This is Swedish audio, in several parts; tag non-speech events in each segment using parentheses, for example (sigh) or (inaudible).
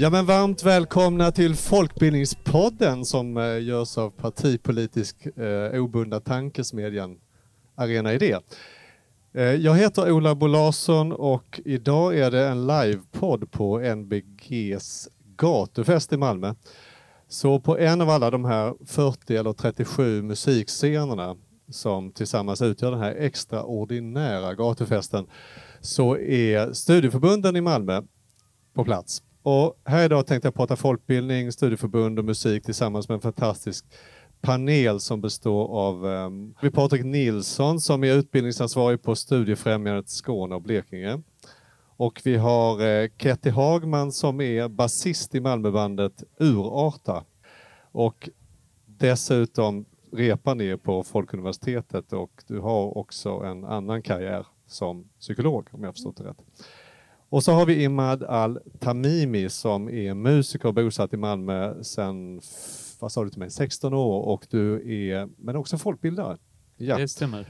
Ja men varmt välkomna till Folkbildningspodden som eh, görs av partipolitisk eh, obundna tankesmedjan Arena Idé. Eh, jag heter Ola Bo Larsson och idag är det en livepodd på NBGs gatufest i Malmö. Så på en av alla de här 40 eller 37 musikscenerna som tillsammans utgör den här extraordinära gatufesten så är studieförbunden i Malmö på plats. Och här idag tänkte jag prata folkbildning, studieförbund och musik tillsammans med en fantastisk panel som består av um, Patrik Nilsson som är utbildningsansvarig på Studiefrämjandet Skåne och Blekinge. Och vi har eh, Ketty Hagman som är basist i Malmöbandet Urarta. Och dessutom repar ni på Folkuniversitetet och du har också en annan karriär som psykolog om jag förstått det rätt. Och så har vi Imad Al-Tamimi som är musiker och bosatt i Malmö sedan, vad sa du till mig, 16 år och du är, men också folkbildare. Ja. Det stämmer.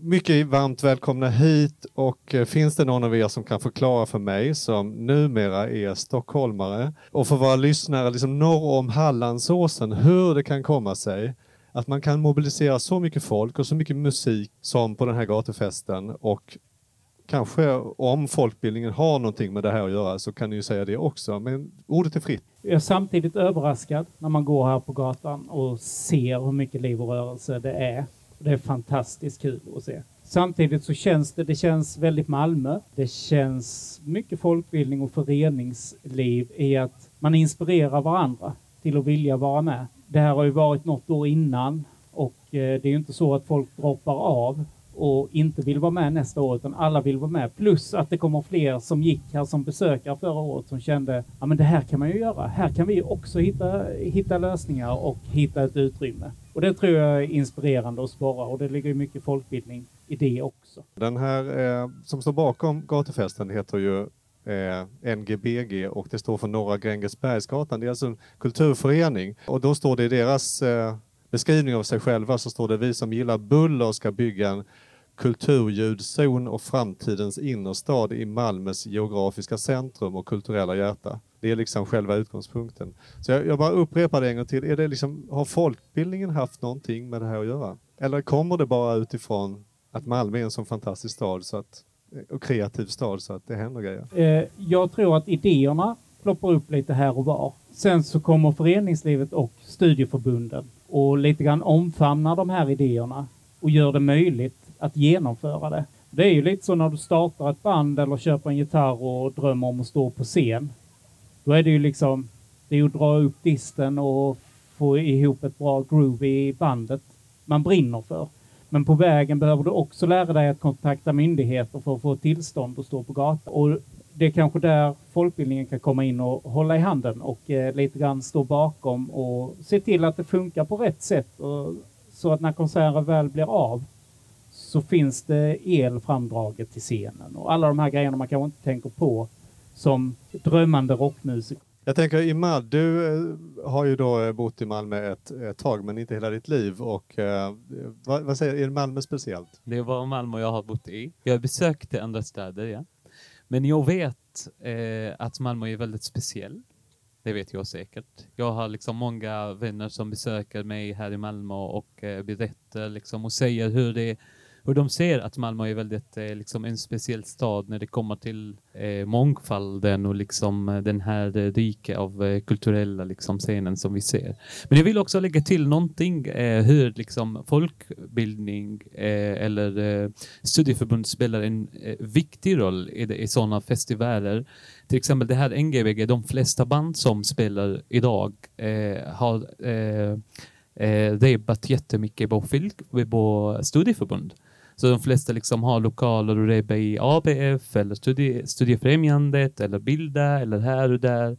Mycket varmt välkomna hit och eh, finns det någon av er som kan förklara för mig som numera är stockholmare och för våra lyssnare liksom norr om Hallandsåsen hur det kan komma sig att man kan mobilisera så mycket folk och så mycket musik som på den här gatufesten och kanske om folkbildningen har någonting med det här att göra så kan ni ju säga det också, men ordet är fritt. Jag är samtidigt överraskad när man går här på gatan och ser hur mycket liv och rörelse det är. Det är fantastiskt kul att se. Samtidigt så känns det, det känns väldigt Malmö. Det känns mycket folkbildning och föreningsliv i att man inspirerar varandra till att vilja vara med. Det här har ju varit något år innan och eh, det är ju inte så att folk droppar av och inte vill vara med nästa år, utan alla vill vara med. Plus att det kommer fler som gick här som besökare förra året som kände, ja men det här kan man ju göra. Här kan vi också hitta, hitta lösningar och hitta ett utrymme. Och det tror jag är inspirerande att spara och det ligger mycket folkbildning i det också. Den här eh, som står bakom gatufesten heter ju eh, NGBG och det står för Norra Grängesbergsgatan. Det är alltså en kulturförening och då står det i deras eh, beskrivning av sig själva så står det vi som gillar buller ska bygga en kulturljudzon och framtidens innerstad i Malmös geografiska centrum och kulturella hjärta. Det är liksom själva utgångspunkten. Så jag, jag bara upprepar det en gång till. Är det liksom, har folkbildningen haft någonting med det här att göra? Eller kommer det bara utifrån att Malmö är en så fantastisk stad så att, och kreativ stad så att det händer grejer? Eh, jag tror att idéerna ploppar upp lite här och var. Sen så kommer föreningslivet och studieförbunden och lite grann omfamnar de här idéerna och gör det möjligt att genomföra det. Det är ju lite så när du startar ett band eller köper en gitarr och drömmer om att stå på scen. Då är det ju liksom, det är att dra upp disten och få ihop ett bra groove i bandet man brinner för. Men på vägen behöver du också lära dig att kontakta myndigheter för att få tillstånd att stå på gatan. Och det är kanske där folkbildningen kan komma in och hålla i handen och eh, lite grann stå bakom och se till att det funkar på rätt sätt. Och, så att när konserten väl blir av så finns det el framdraget till scenen och alla de här grejerna man kanske inte tänker på som drömmande rockmusiker. Jag tänker Imad, du eh, har ju då eh, bott i Malmö ett, ett tag men inte hela ditt liv och eh, vad, vad, säger är Malmö speciellt? Det var Malmö jag har bott i. Jag besökte andra städer, ja. Men jag vet eh, att Malmö är väldigt speciell. Det vet jag säkert. Jag har liksom många vänner som besöker mig här i Malmö och eh, berättar liksom och säger hur det hur de ser att Malmö är väldigt eh, liksom en speciell stad när det kommer till eh, mångfalden och liksom eh, den här eh, rika av eh, kulturella liksom scenen som vi ser. Men jag vill också lägga till någonting eh, hur liksom folkbildning eh, eller eh, studieförbund spelar en eh, viktig roll i, i sådana festivaler. Till exempel det här NGVG, de flesta band som spelar idag eh, har eh, eh, repat jättemycket på, på studieförbund. Så de flesta liksom har lokaler och repa i ABF eller studie, Studiefrämjandet eller Bilda eller här och där.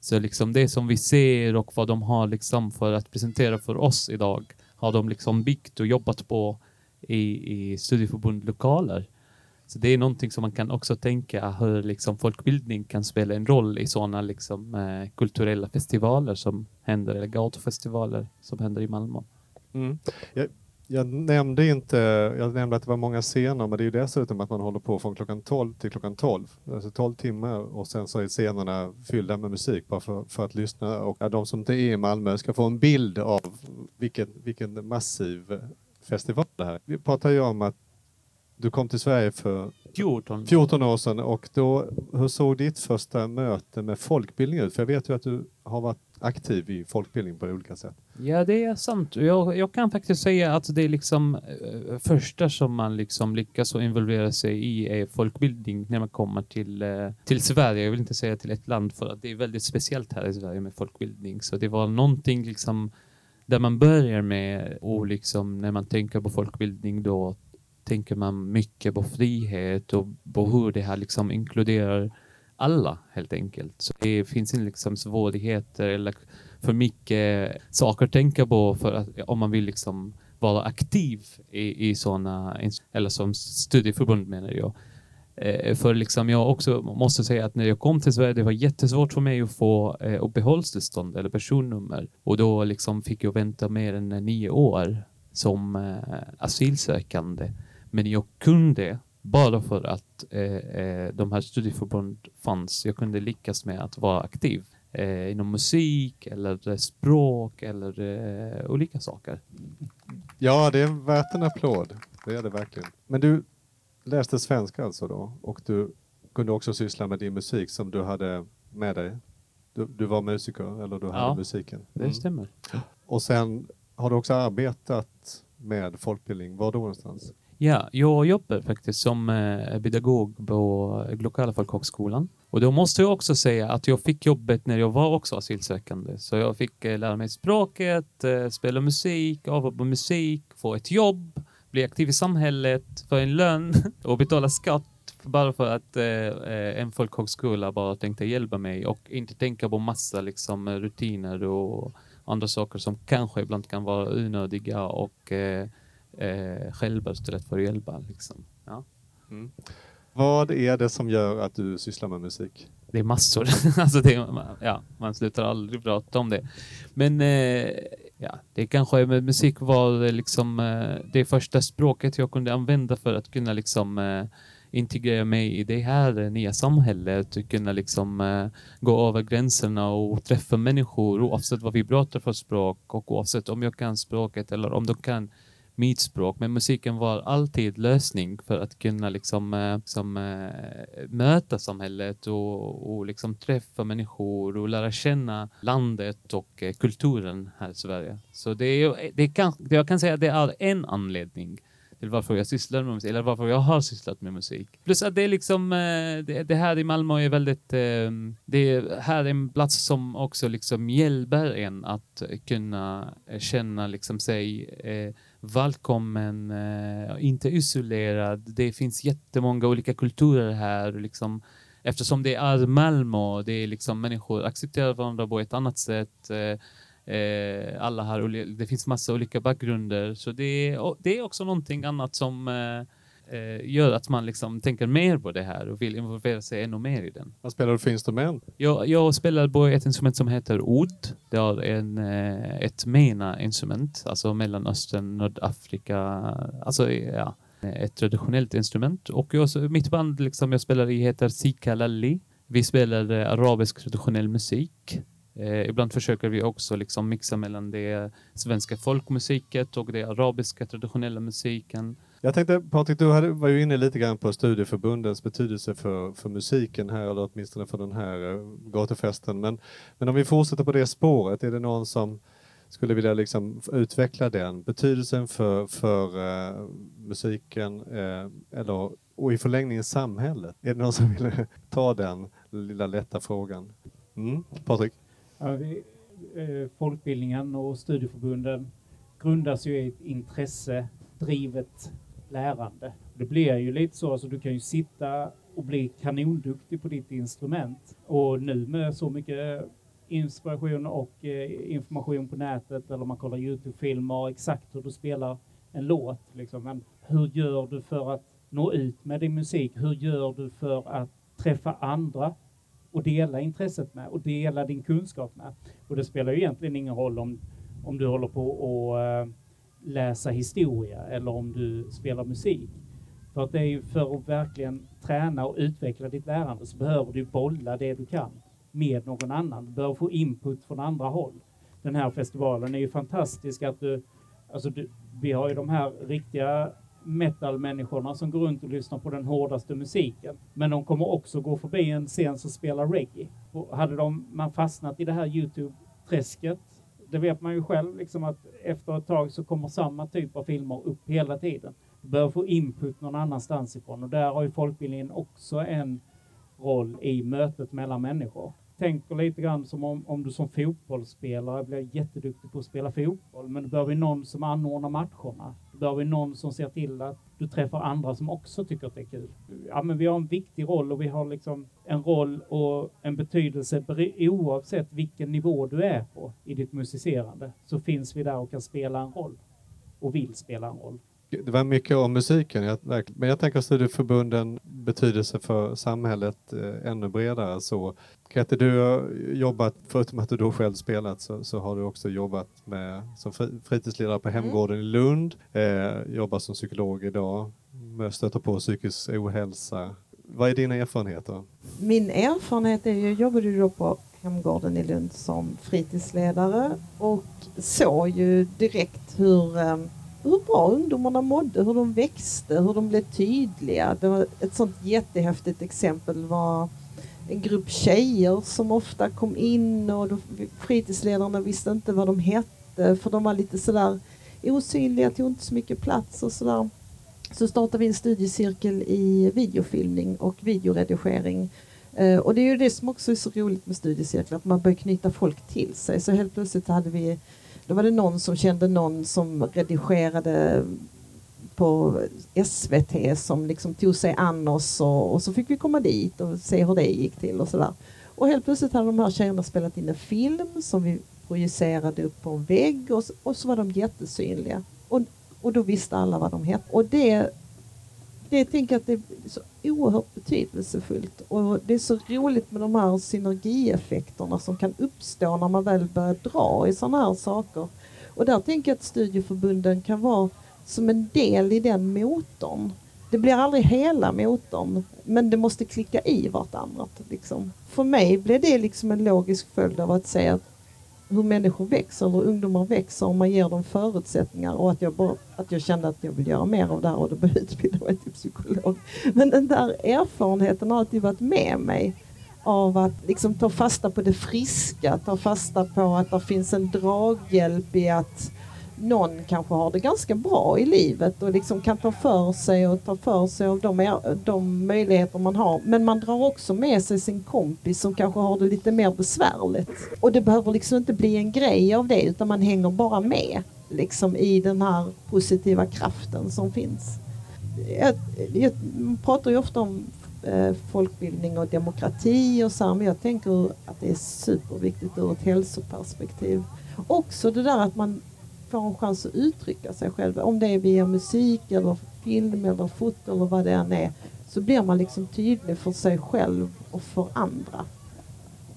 Så liksom det som vi ser och vad de har liksom för att presentera för oss idag har de liksom byggt och jobbat på i, i studieförbundlokaler. Så det är någonting som man kan också tänka hur liksom folkbildning kan spela en roll i sådana liksom, eh, kulturella festivaler som händer, eller gatufestivaler som händer i Malmö. Mm. Jag, jag nämnde inte, jag nämnde att det var många scener, men det är ju dessutom att man håller på från klockan 12 till klockan 12. Alltså 12 timmar och sen så är scenerna fyllda med musik bara för, för att lyssna och att de som inte är i Malmö ska få en bild av vilken, vilken massiv festival det här Vi pratar ju om att du kom till Sverige för 14. 14 år sedan och då, hur såg ditt första möte med folkbildning ut? För jag vet ju att du har varit aktiv i folkbildning på olika sätt. Ja, det är sant. Jag, jag kan faktiskt säga att det är liksom eh, första som man liksom lyckas involvera sig i är folkbildning när man kommer till, eh, till Sverige. Jag vill inte säga till ett land för att det är väldigt speciellt här i Sverige med folkbildning. Så det var någonting liksom där man börjar med och liksom när man tänker på folkbildning då tänker man mycket på frihet och på hur det här liksom inkluderar alla helt enkelt. Så det finns inte liksom svårigheter eller för mycket saker att tänka på för att om man vill liksom vara aktiv i, i sådana, eller som studieförbund menar jag. Eh, för liksom jag också måste säga att när jag kom till Sverige, det var jättesvårt för mig att få eh, uppehållstillstånd eller personnummer. Och då liksom fick jag vänta mer än nio år som eh, asylsökande. Men jag kunde bara för att eh, eh, de här studieförbund fanns. Jag kunde lyckas med att vara aktiv eh, inom musik eller språk eller eh, olika saker. Ja, det är värt en applåd. Det är det verkligen. Men du läste svenska alltså då och du kunde också syssla med din musik som du hade med dig. Du, du var musiker eller du hade Ja, musiken. Det Mm. stämmer. Och sen har du också arbetat med folkbildning. Var då någonstans? Ja, jag jobbar faktiskt som eh, pedagog på lokala folkhögskolan. Och då måste jag också säga att jag fick jobbet när jag var också asylsökande. Så jag fick eh, lära mig språket, eh, spela musik, öva på musik, få ett jobb, bli aktiv i samhället, få en lön (laughs) och betala skatt bara för att eh, en folkhögskola bara tänkte hjälpa mig och inte tänka på massa liksom, rutiner och andra saker som kanske ibland kan vara onödiga och eh, eh, själva istället för att hjälpa. Liksom. Ja. Vad är det som gör att du sysslar med musik? Det är massor. (laughs) alltså det, ja, man slutar aldrig prata om det. Men eh, ja, det kanske med musik var det liksom eh, det första språket jag kunde använda för att kunna liksom eh, integrera mig i det här nya samhället och kunna liksom eh, gå över gränserna och träffa människor oavsett vad vi pratar för språk och oavsett om jag kan språket eller om de kan mitt språk. Men musiken var alltid lösning för att kunna liksom, eh, liksom, eh, möta samhället och, och liksom träffa människor och lära känna landet och eh, kulturen här i Sverige. Så det är, det kan, det jag kan säga att det är en anledning till varför jag sysslar med musik, eller varför jag har sysslat med musik. Plus att det är liksom, det, det här i Malmö är väldigt, det det är här en plats som också liksom hjälper en att kunna känna liksom sig välkommen, eh, inte isolerad. Det finns jättemånga olika kulturer här. Liksom, eftersom det är Malmö, det är liksom människor accepterar varandra på ett annat sätt. Eh, eh alla har, det finns massa olika bakgrunder. Så det är, det är också någonting annat som eh, eh, gör att man liksom tänker mer på det här och vill involvera sig ännu mer i den. Vad spelar du för instrument? Jag, jag spelar på ett instrument som heter oud. Det är en, eh, ett MENA-instrument, alltså Mellanöstern, Nordafrika, alltså ja, ett traditionellt instrument. Och jag, mitt band liksom jag spelar i heter Sika Lalli. Vi spelar eh, arabisk traditionell musik. Eh, ibland försöker vi också liksom mixa mellan det svenska folkmusiket och det arabiska traditionella musiken. Jag tänkte, Patrik, du hade, var ju inne lite grann på studieförbundens betydelse för, för musiken här, eller åtminstone för den här eh, gatufesten. Men, men om vi fortsätter på det spåret, är det någon som skulle vilja liksom utveckla den betydelsen för, för uh, musiken uh, eller, och i förlängningen samhället? Är det någon som vill (laughs) ta den lilla lätta frågan? Mm, Patrik? Ja, vi, eh, folkbildningen och studieförbunden grundas ju i ett intresse, drivet lärande. Det blir ju lite så, alltså du kan ju sitta och bli kanonduktig på ditt instrument. Och nu med så mycket inspiration och eh, information på nätet eller man kollar Youtube-filmer exakt hur du spelar en låt. Liksom. Men hur gör du för att nå ut med din musik? Hur gör du för att träffa andra och dela intresset med och dela din kunskap med? Och det spelar ju egentligen ingen roll om, om du håller på och eh, läsa historia eller om du spelar musik. För att det är ju för att verkligen träna och utveckla ditt lärande så behöver du bolla det du kan med någon annan. Du behöver få input från andra håll. Den här festivalen är ju fantastisk att du, alltså du, vi har ju de här riktiga metal-människorna som går runt och lyssnar på den hårdaste musiken. Men de kommer också gå förbi en scen som spelar reggae. Och hade de, man fastnat i det här Youtube-träsket, det vet man ju själv, liksom att efter ett tag så kommer samma typ av filmer upp hela tiden. Du behöver få input någon annanstans ifrån och där har ju folkbildningen också en roll i mötet mellan människor tänker lite grann som om, om du som fotbollsspelare blir jätteduktig på att spela fotboll, men du behöver någon som anordnar matcherna. Du behöver någon som ser till att du träffar andra som också tycker att det är kul. Ja, men vi har en viktig roll och vi har liksom en roll och en betydelse oavsett vilken nivå du är på i ditt musicerande så finns vi där och kan spela en roll och vill spela en roll. Det var mycket om musiken, men jag tänker studieförbunden betydelse för samhället eh, ännu bredare. Så, Kette, du har jobbat, förutom att du då själv spelat, så, så har du också jobbat med, som fritidsledare på mm. Hemgården mm. i Lund, eh, jobbar som psykolog idag, stöter på psykisk ohälsa. Vad är dina erfarenheter? Min erfarenhet är ju, jag jobbade ju då på Hemgården i Lund som fritidsledare och såg ju direkt hur eh, hur bra ungdomarna mådde, hur de växte, hur de blev tydliga. Det var ett sånt jättehäftigt exempel var en grupp tjejer som ofta kom in och då, fritidsledarna visste inte vad de hette för de var lite sådär osynliga, tog inte så mycket plats och sådär. Så startade vi en studiecirkel i videofilmning och videoredigering. Eh, och det är ju det som också är så roligt med studiecirklar, att man börjar knyta folk till sig. Så helt plötsligt hade vi då var det någon som kände någon som redigerade på SVT som liksom tog sig an oss och, och, så fick vi komma dit och se hur det gick till och sådär. Och helt plötsligt hade de här tjejerna spelat in en film som vi projicerade upp på en vägg och, och så var de jättesynliga. Och, och då visste alla vad de hette. Och det det tänker att det är så oerhört betydelsefullt och det är så roligt med de här synergieffekterna som kan uppstå när man väl börjar dra i sådana här saker. Och där tänker jag att studieförbunden kan vara som en del i den motorn. Det blir aldrig hela motorn, men det måste klicka i vartannat. Liksom. För mig blir det liksom en logisk följd av att säga att hur människor växer, hur ungdomar växer om man ger dem förutsättningar och att jag, bara, att jag kände att jag vill göra mer av det här och då började utbilda mig till psykolog. Men den där erfarenheten har alltid varit med mig av att liksom ta fasta på det friska, ta fasta på att det finns en draghjälp i att någon kanske har det ganska bra i livet och liksom kan ta för sig och ta för sig av de, de möjligheter man har. Men man drar också med sig sin kompis som kanske har det lite mer besvärligt. Och det behöver liksom inte bli en grej av det utan man hänger bara med liksom i den här positiva kraften som finns. Jag, jag pratar ju ofta om eh, folkbildning och demokrati och så här, men jag tänker att det är superviktigt ur ett hälsoperspektiv. Också det där att man får en chans att uttrycka sig själv. Om det är via musik eller film eller foto eller vad det än är så blir man liksom tydlig för sig själv och för andra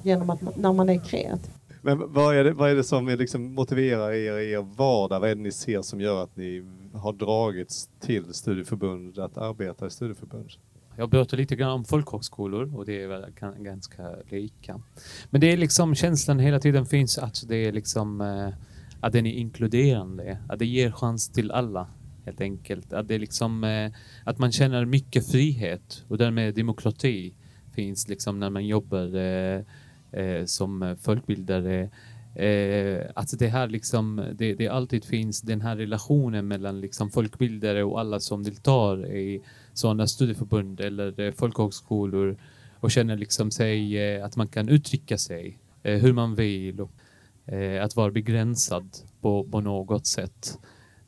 genom att när man är kreativ. Men vad är det, vad är det som liksom motiverar er i er vardag? Vad är det ni ser som gör att ni har dragits till studieförbund, att arbeta i studieförbund? Jag pratar lite grann om folkhögskolor och det är väl ganska lika. Men det är liksom känslan hela tiden finns att det är liksom eh, att den är inkluderande, att det ger chans till alla helt enkelt. Att, det liksom, eh, att man känner mycket frihet och därmed demokrati finns liksom när man jobbar eh, eh, som folkbildare. Eh, att det här liksom, det, det, alltid finns den här relationen mellan liksom folkbildare och alla som deltar i sådana studieförbund eller eh, folkhögskolor och känner liksom sig eh, att man kan uttrycka sig eh, hur man vill. Eh, att vara begränsad på, på något sätt.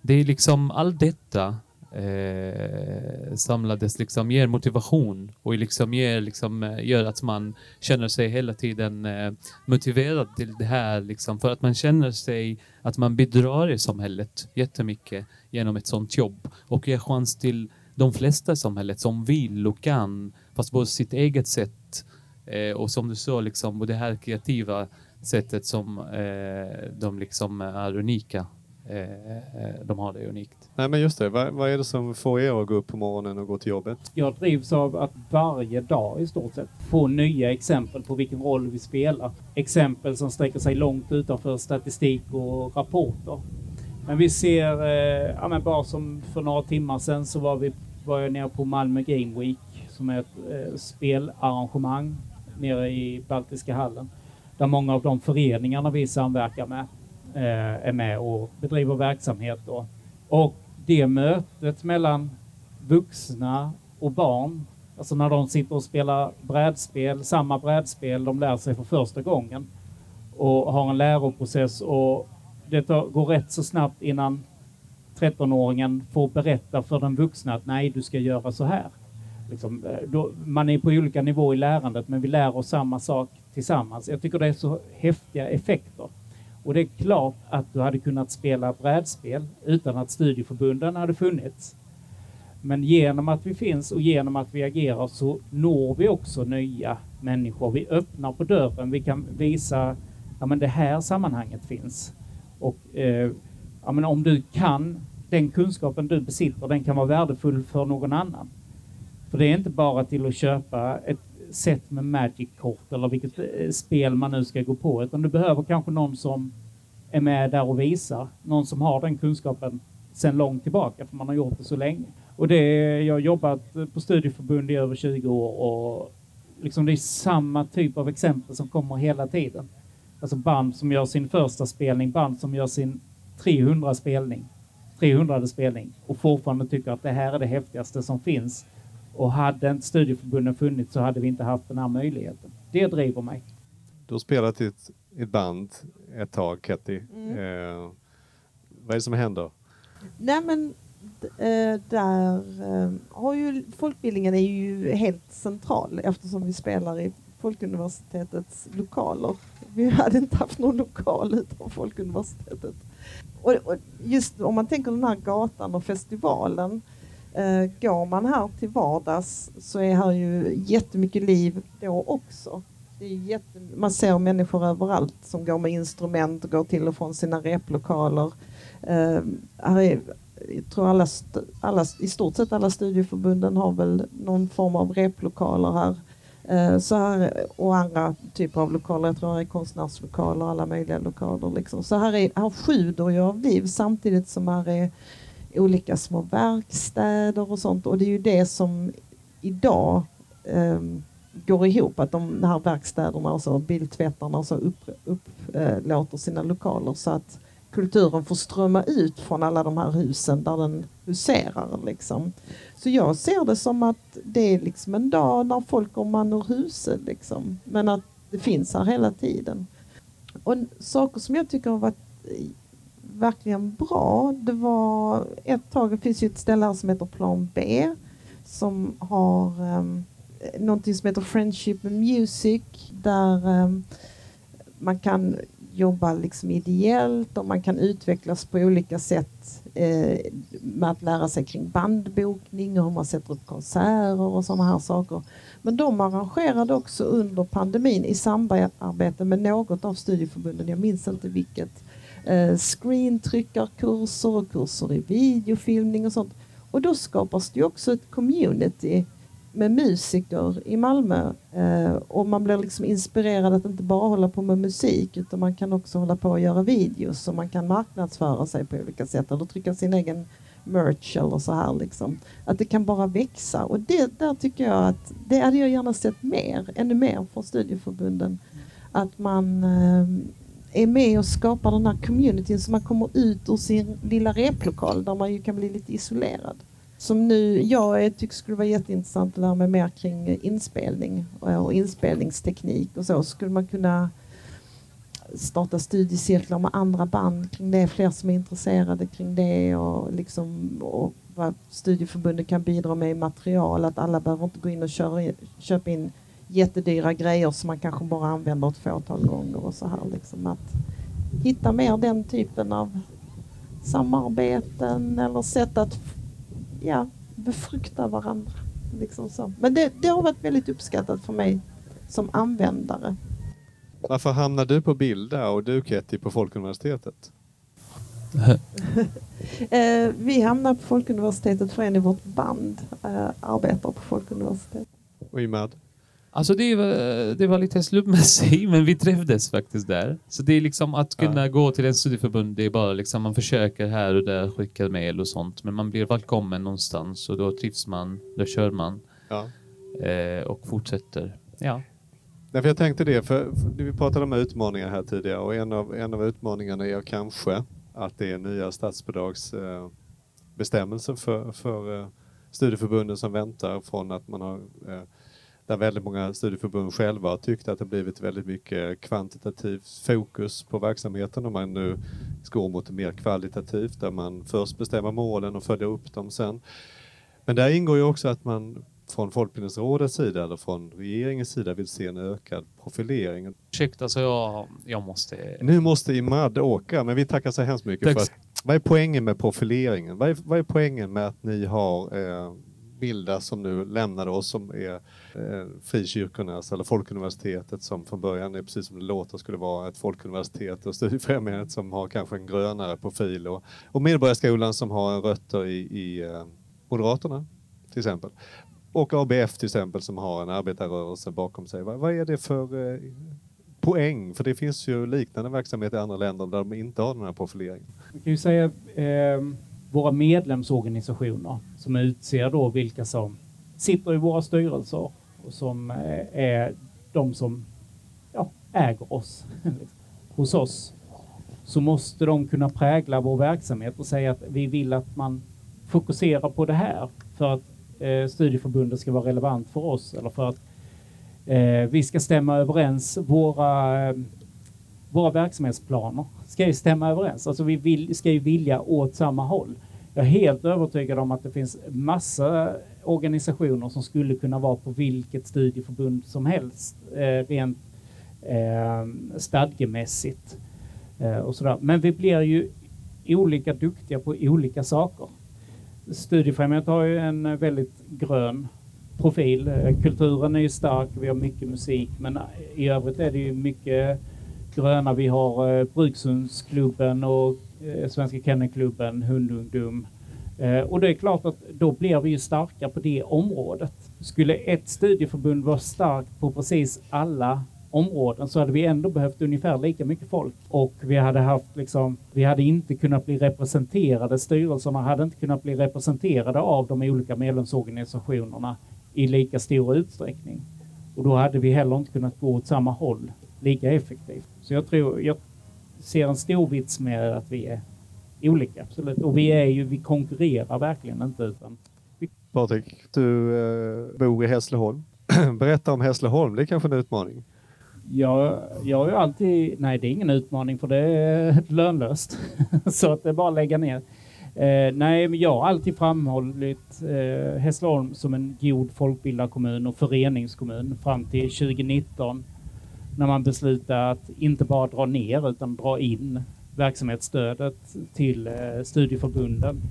Det är liksom allt detta eh, samlades liksom ger motivation och liksom ger, liksom, eh, gör att man känner sig hela tiden eh, motiverad till det här liksom, för att man känner sig att man bidrar i samhället jättemycket genom ett sånt jobb. Och ger chans till de flesta i samhället som vill och kan fast på sitt eget sätt. Eh, och som du sa liksom och det här kreativa sättet som eh, de liksom är unika eh, de har det unikt. Nej men just det, vad, vad är det som får er att gå upp på morgonen och gå till jobbet? Jag drivs av att varje dag i stort sett få nya exempel på vilken roll vi spelar. Exempel som sträcker sig långt utanför statistik och rapporter. Men vi ser, eh, ja men bara som för några timmar sedan så var vi var jag nere på Malmö Game Week som är ett eh, spelarrangemang nere i Baltiska hallen. Där många av de föreningarna vi samverkar med eh, är med och bedriver verksamhet. Då. Och det mötet mellan vuxna och barn, alltså när de sitter och spelar brädspel, samma brädspel de lär sig för första gången och har en läroprocess och det går rätt så snabbt innan 13-åringen får berätta för den vuxna att nej, du ska göra så här. Liksom, eh, då, man är på olika nivåer i lärandet, men vi lär oss samma sak tillsammans. Jag tycker det är så häftiga effekter. Och det är klart att du hade kunnat spela brädspel utan att studieförbunden hade funnits. Men genom att vi finns och genom att vi agerar så når vi också nya människor. Vi öppnar på dörren, vi kan visa att det här sammanhanget finns. Och eh, ja, men om du kan den kunskapen du besitter, den kan vara värdefull för någon annan. För det är inte bara till att köpa ett set med Magic-kort eller vilket eh, spel man nu ska gå på, utan du behöver kanske någon som är med där och visar, någon som har den kunskapen sedan långt tillbaka, för man har gjort det så länge. Och det, jag har jobbat på studieförbund i över 20 år och liksom det är samma typ av exempel som kommer hela tiden. Alltså band som gör sin första spelning, band som gör sin 300 spelning, 300 spelning och fortfarande tycker att det här är det häftigaste som finns. Och hade inte studieförbunden funnits så hade vi inte haft den här möjligheten. Det driver mig. Du har spelat i ett, ett band ett tag, Ketty. Mm. Eh, vad är det som händer? Nej men eh, där eh, har ju folkbildningen är ju helt central eftersom vi spelar i Folkuniversitetets lokaler. Vi hade inte haft någon lokal utan Folkuniversitetet. Och, och just om man tänker den här gatan och festivalen. Eh, går man här till vardags så är här ju jättemycket liv då också. Det är jätte, man ser människor överallt som går med instrument och går till och från sina replokaler. Eh, här är, jag tror alla, alla, i stort sett alla studieförbunden har väl någon form av replokaler här. Eh, så här, och andra typer av lokaler, jag tror det är konstnärslokaler, och alla möjliga lokaler. Liksom. Så här, är, här sjuder ju av liv samtidigt som här är olika små verkstäder och sånt. Och det är ju det som idag um, går ihop, att de, här verkstäderna och så, biltvättarna och så upplåter upp, uh, sina lokaler så att kulturen får strömma ut från alla de här husen där den huserar. Liksom. Så jag ser det som att det är liksom en dag när folk går man ur huset. Liksom. Men att det finns här hela tiden. Och saker som jag tycker har varit verkligen bra, det var ett tag, det finns ju ett ställe här som heter Plan B som har um, någonting som heter Friendship Music där um, man kan jobba liksom ideellt och man kan utvecklas på olika sätt eh, med att lära sig kring bandbokning och hur man sätter upp konserter och sådana här saker. Men de arrangerade också under pandemin i samarbete med något av studieförbunden, jag minns inte vilket, eh, screentryckarkurser och kurser i videofilmning och sånt. Och då skapas det ju också ett community med musiker i Malmö eh, och man blir liksom inspirerad att inte bara hålla på med musik utan man kan också hålla på och göra videos och man kan marknadsföra sig på olika sätt eller trycka sin egen merch eller så här liksom. Att det kan bara växa och det där tycker jag att det hade jag gärna sett mer, ännu mer från studieförbunden. Att man eh, är med och skapar den här communityn så man kommer ut ur sin lilla replokal där man ju kan bli lite isolerad som nu jag tycker skulle vara jätteintressant att lära mig mer kring inspelning och inspelningsteknik och så. Skulle man kunna starta studiecirklar med andra band kring det, fler som är intresserade kring det och, liksom, och vad studieförbundet kan bidra med i material. Att alla behöver inte gå in och köra, köpa in jättedyra grejer som man kanske bara använder ett fåtal gånger och så här. Liksom att hitta mer den typen av samarbeten eller sätt att ja, befrukta varandra. Liksom så. Men det, det har varit väldigt uppskattat för mig som användare. Varför hamnar du på bild där och du Ketty på Folkuniversitetet? (laughs) Eh, vi hamnar på Folkuniversitetet för en i vårt band eh, arbetar på Folkuniversitetet. Och Imad? Alltså det var, det var lite slumpmässigt, (laughs) men vi trivdes faktiskt där. Så det är liksom att kunna Ja. gå till en studieförbund, det är bara liksom man försöker här och där, skicka mejl och sånt, men man blir välkommen någonstans och då trivs man, då kör man Ja. eh, och fortsätter. Ja. Nej, för jag tänkte det, för, för vi pratade om utmaningar här tidigare och en av, en av utmaningarna är kanske att det är nya statsbidragsbestämmelser eh, för, för eh, studieförbunden som väntar från att man har eh, där väldigt många studieförbund själva har tyckt att det blivit väldigt mycket kvantitativt fokus på verksamheten och man nu går mot det mer kvalitativt där man först bestämmer målen och följer upp dem sen. Men där ingår ju också att man från Folkbildningsrådets sida eller från regeringens sida vill se en ökad profilering. Ursäkta, så jag, jag måste... Nu måste Imad åka, men vi tackar så hemskt mycket. Tack. För att, vad är poängen med profileringen? Vad är, vad är poängen med att ni har eh, Bilda som nu lämnade oss som är eh, frikyrkornas eller Folkuniversitetet som från början är precis som det låter skulle vara ett folkuniversitet och Studiefrämjandet som har kanske en grönare profil och, och Medborgarskolan som har en rötter i, i eh, Moderaterna till exempel. Och ABF till exempel som har en arbetarrörelse bakom sig. Vad, vad är det för eh, poäng? För det finns ju liknande verksamhet i andra länder där de inte har den här profileringen. Vi kan ju säga eh, våra medlemsorganisationer som utser då vilka som sitter i våra styrelser och som eh, är de som ja, äger oss. (laughs) Hos oss så måste de kunna prägla vår verksamhet och säga att vi vill att man fokuserar på det här för att eh, studieförbundet ska vara relevant för oss eller för att eh, vi ska stämma överens våra eh, våra verksamhetsplaner ska ju stämma överens. Alltså vi vill, ska ju vilja åt samma håll. Jag är helt övertygad om att det finns massa organisationer som skulle kunna vara på vilket studieförbund som helst eh, rent eh, stadgemässigt. Eh, och sådär. Men vi blir ju olika duktiga på olika saker. Studiefrämjandet har ju en väldigt grön profil. Kulturen är ju stark, vi har mycket musik, men i övrigt är det ju mycket gröna. Vi har eh, Brukshundsklubben och eh, Svenska Kennelklubben, Hundungdom. Eh, och det är klart att då blir vi ju starka på det området. Skulle ett studieförbund vara starkt på precis alla områden så hade vi ändå behövt ungefär lika mycket folk och vi hade haft liksom, vi hade inte kunnat bli representerade, styrelserna hade inte kunnat bli representerade av de olika medlemsorganisationerna i lika stor utsträckning. Och då hade vi heller inte kunnat gå åt samma håll lika effektivt. Så jag tror, jag ser en stor vits med att vi är olika, absolut. Och vi är ju, vi konkurrerar verkligen inte utan Patrik, du eh, bor i Hässleholm. (clears throat) Berätta om Hässleholm, det är kanske en utmaning. Jag, jag har ju alltid, nej det är ingen utmaning för det är lönlöst. (laughs) Så att det är bara att lägga ner. Eh, nej, men jag har alltid framhållit eh, Hässleholm som en god folkbildarkommun och föreningskommun fram till 2019 när man beslutade att inte bara dra ner utan dra in verksamhetsstödet till eh, studieförbunden.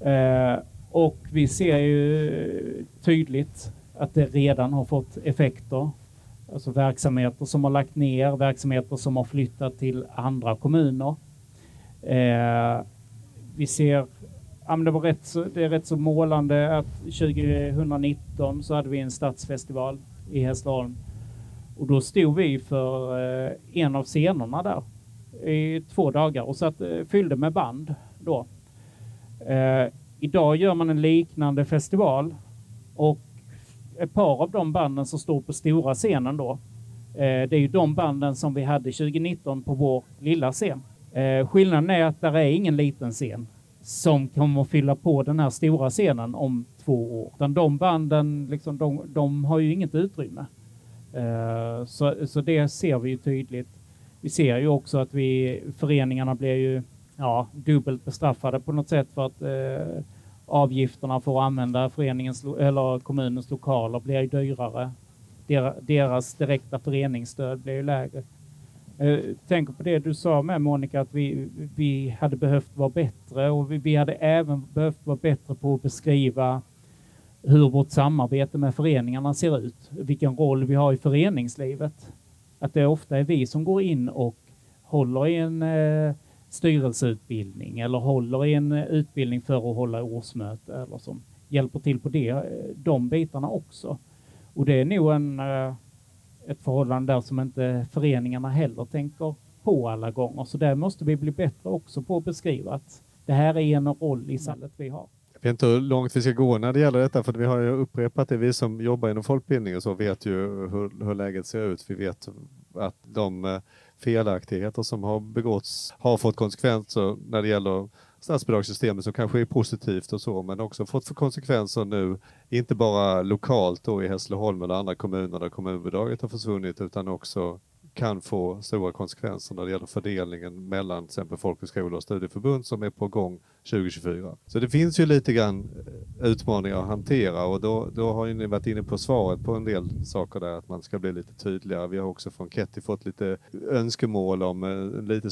Eh, och vi ser ju tydligt att det redan har fått effekter. Alltså verksamheter som har lagt ner, verksamheter som har flyttat till andra kommuner. Eh, vi ser, ja, men det, var rätt så, det är rätt så målande att 2019 så hade vi en stadsfestival i Hässleholm. Och då stod vi för eh, en av scenerna där i två dagar och satt, eh, fyllde med band då. Eh, idag gör man en liknande festival och ett par av de banden som står på stora scenen då, eh, det är ju de banden som vi hade 2019 på vår lilla scen. Eh, skillnaden är att där är ingen liten scen som kommer att fylla på den här stora scenen om två år. Utan de banden, liksom, de, de har ju inget utrymme. Eh, så, så det ser vi ju tydligt. Vi ser ju också att vi, föreningarna blir ju ja, dubbelt bestraffade på något sätt för att eh, avgifterna för att använda föreningens eller kommunens lokaler blir ju dyrare. Deras direkta föreningsstöd blir ju lägre. Eh, Tänk på det du sa med Monica, att vi, vi hade behövt vara bättre och vi, vi hade även behövt vara bättre på att beskriva hur vårt samarbete med föreningarna ser ut, vilken roll vi har i föreningslivet. Att det ofta är vi som går in och håller i en eh, styrelseutbildning eller håller i en eh, utbildning för att hålla årsmöte eller som hjälper till på det, eh, de bitarna också. Och det är nog en, eh, ett förhållande där som inte föreningarna heller tänker på alla gånger. Så där måste vi bli bättre också på att beskriva att det här är en roll i samhället vi har. Vet inte hur långt vi ska gå när det gäller detta, för vi har ju upprepat det. Vi som jobbar inom folkbildning och så vet ju hur, hur läget ser ut. Vi vet att de eh, felaktigheter som har begåtts har fått konsekvenser när det gäller statsbidragssystemet som kanske är positivt och så, men också fått för konsekvenser nu, inte bara lokalt då i Hässleholm eller andra kommuner där kommunbidraget har försvunnit, utan också kan få stora konsekvenser när det gäller fördelningen mellan till exempel folkhögskolor och studieförbund som är på gång 2024. Så det finns ju lite grann eh, utmaningar att hantera och då, då har ju ni varit inne på svaret på en del saker där, att man ska bli lite tydligare. Vi har också från Ketty fått lite önskemål om eh, lite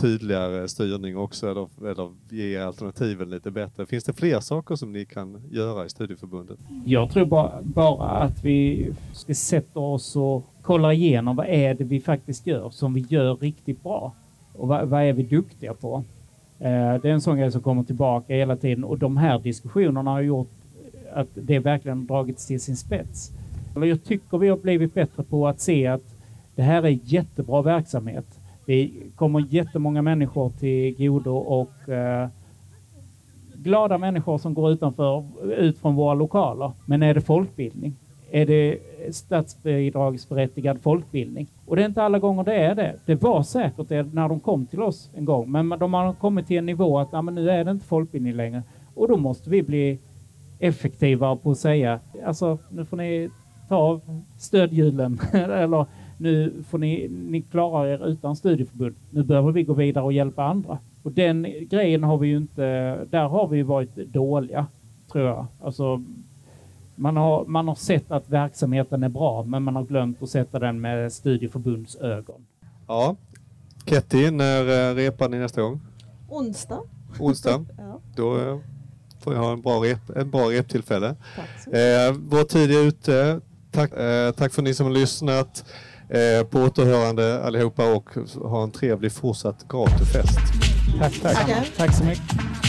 tydligare styrning också, eller, eller ge alternativen lite bättre. Finns det fler saker som ni kan göra i studieförbundet? Jag tror bara, bara att vi ska sätta oss och kollar igenom vad är det vi faktiskt gör som vi gör riktigt bra och vad, vad är vi duktiga på? Eh, det är en sån grej som kommer tillbaka hela tiden och de här diskussionerna har gjort eh, att det verkligen dragits till sin spets. Jag tycker vi har blivit bättre på att se att det här är jättebra verksamhet. Det kommer jättemånga människor till godo och eh, glada människor som går utanför, ut från våra lokaler. Men är det folkbildning? Är det statsbidragsberättigad folkbildning? Och det är inte alla gånger det är det. Det var säkert det när de kom till oss en gång, men de har kommit till en nivå att ah, men nu är det inte folkbildning längre. Och då måste vi bli effektivare på att säga, alltså nu får ni ta av stödhjulen (laughs) eller nu får ni, ni klara er utan studieförbund. Nu behöver vi gå vidare och hjälpa andra. Och den grejen har vi ju inte, där har vi varit dåliga, tror jag. Alltså, man har, man har sett att verksamheten är bra, men man har glömt att sätta den med studieförbunds ögon. Ja. Ketty, när eh, repar ni nästa gång? Onsdag. Onsdag? (laughs) ja. Då eh, får jag ha en bra, rep, en bra reptillfälle. Tack eh, vår tid är ute. Tack, eh, tack för ni som har lyssnat. Eh, på återhörande allihopa och ha en trevlig fortsatt gatufest. Tack, tack. Tack så mycket.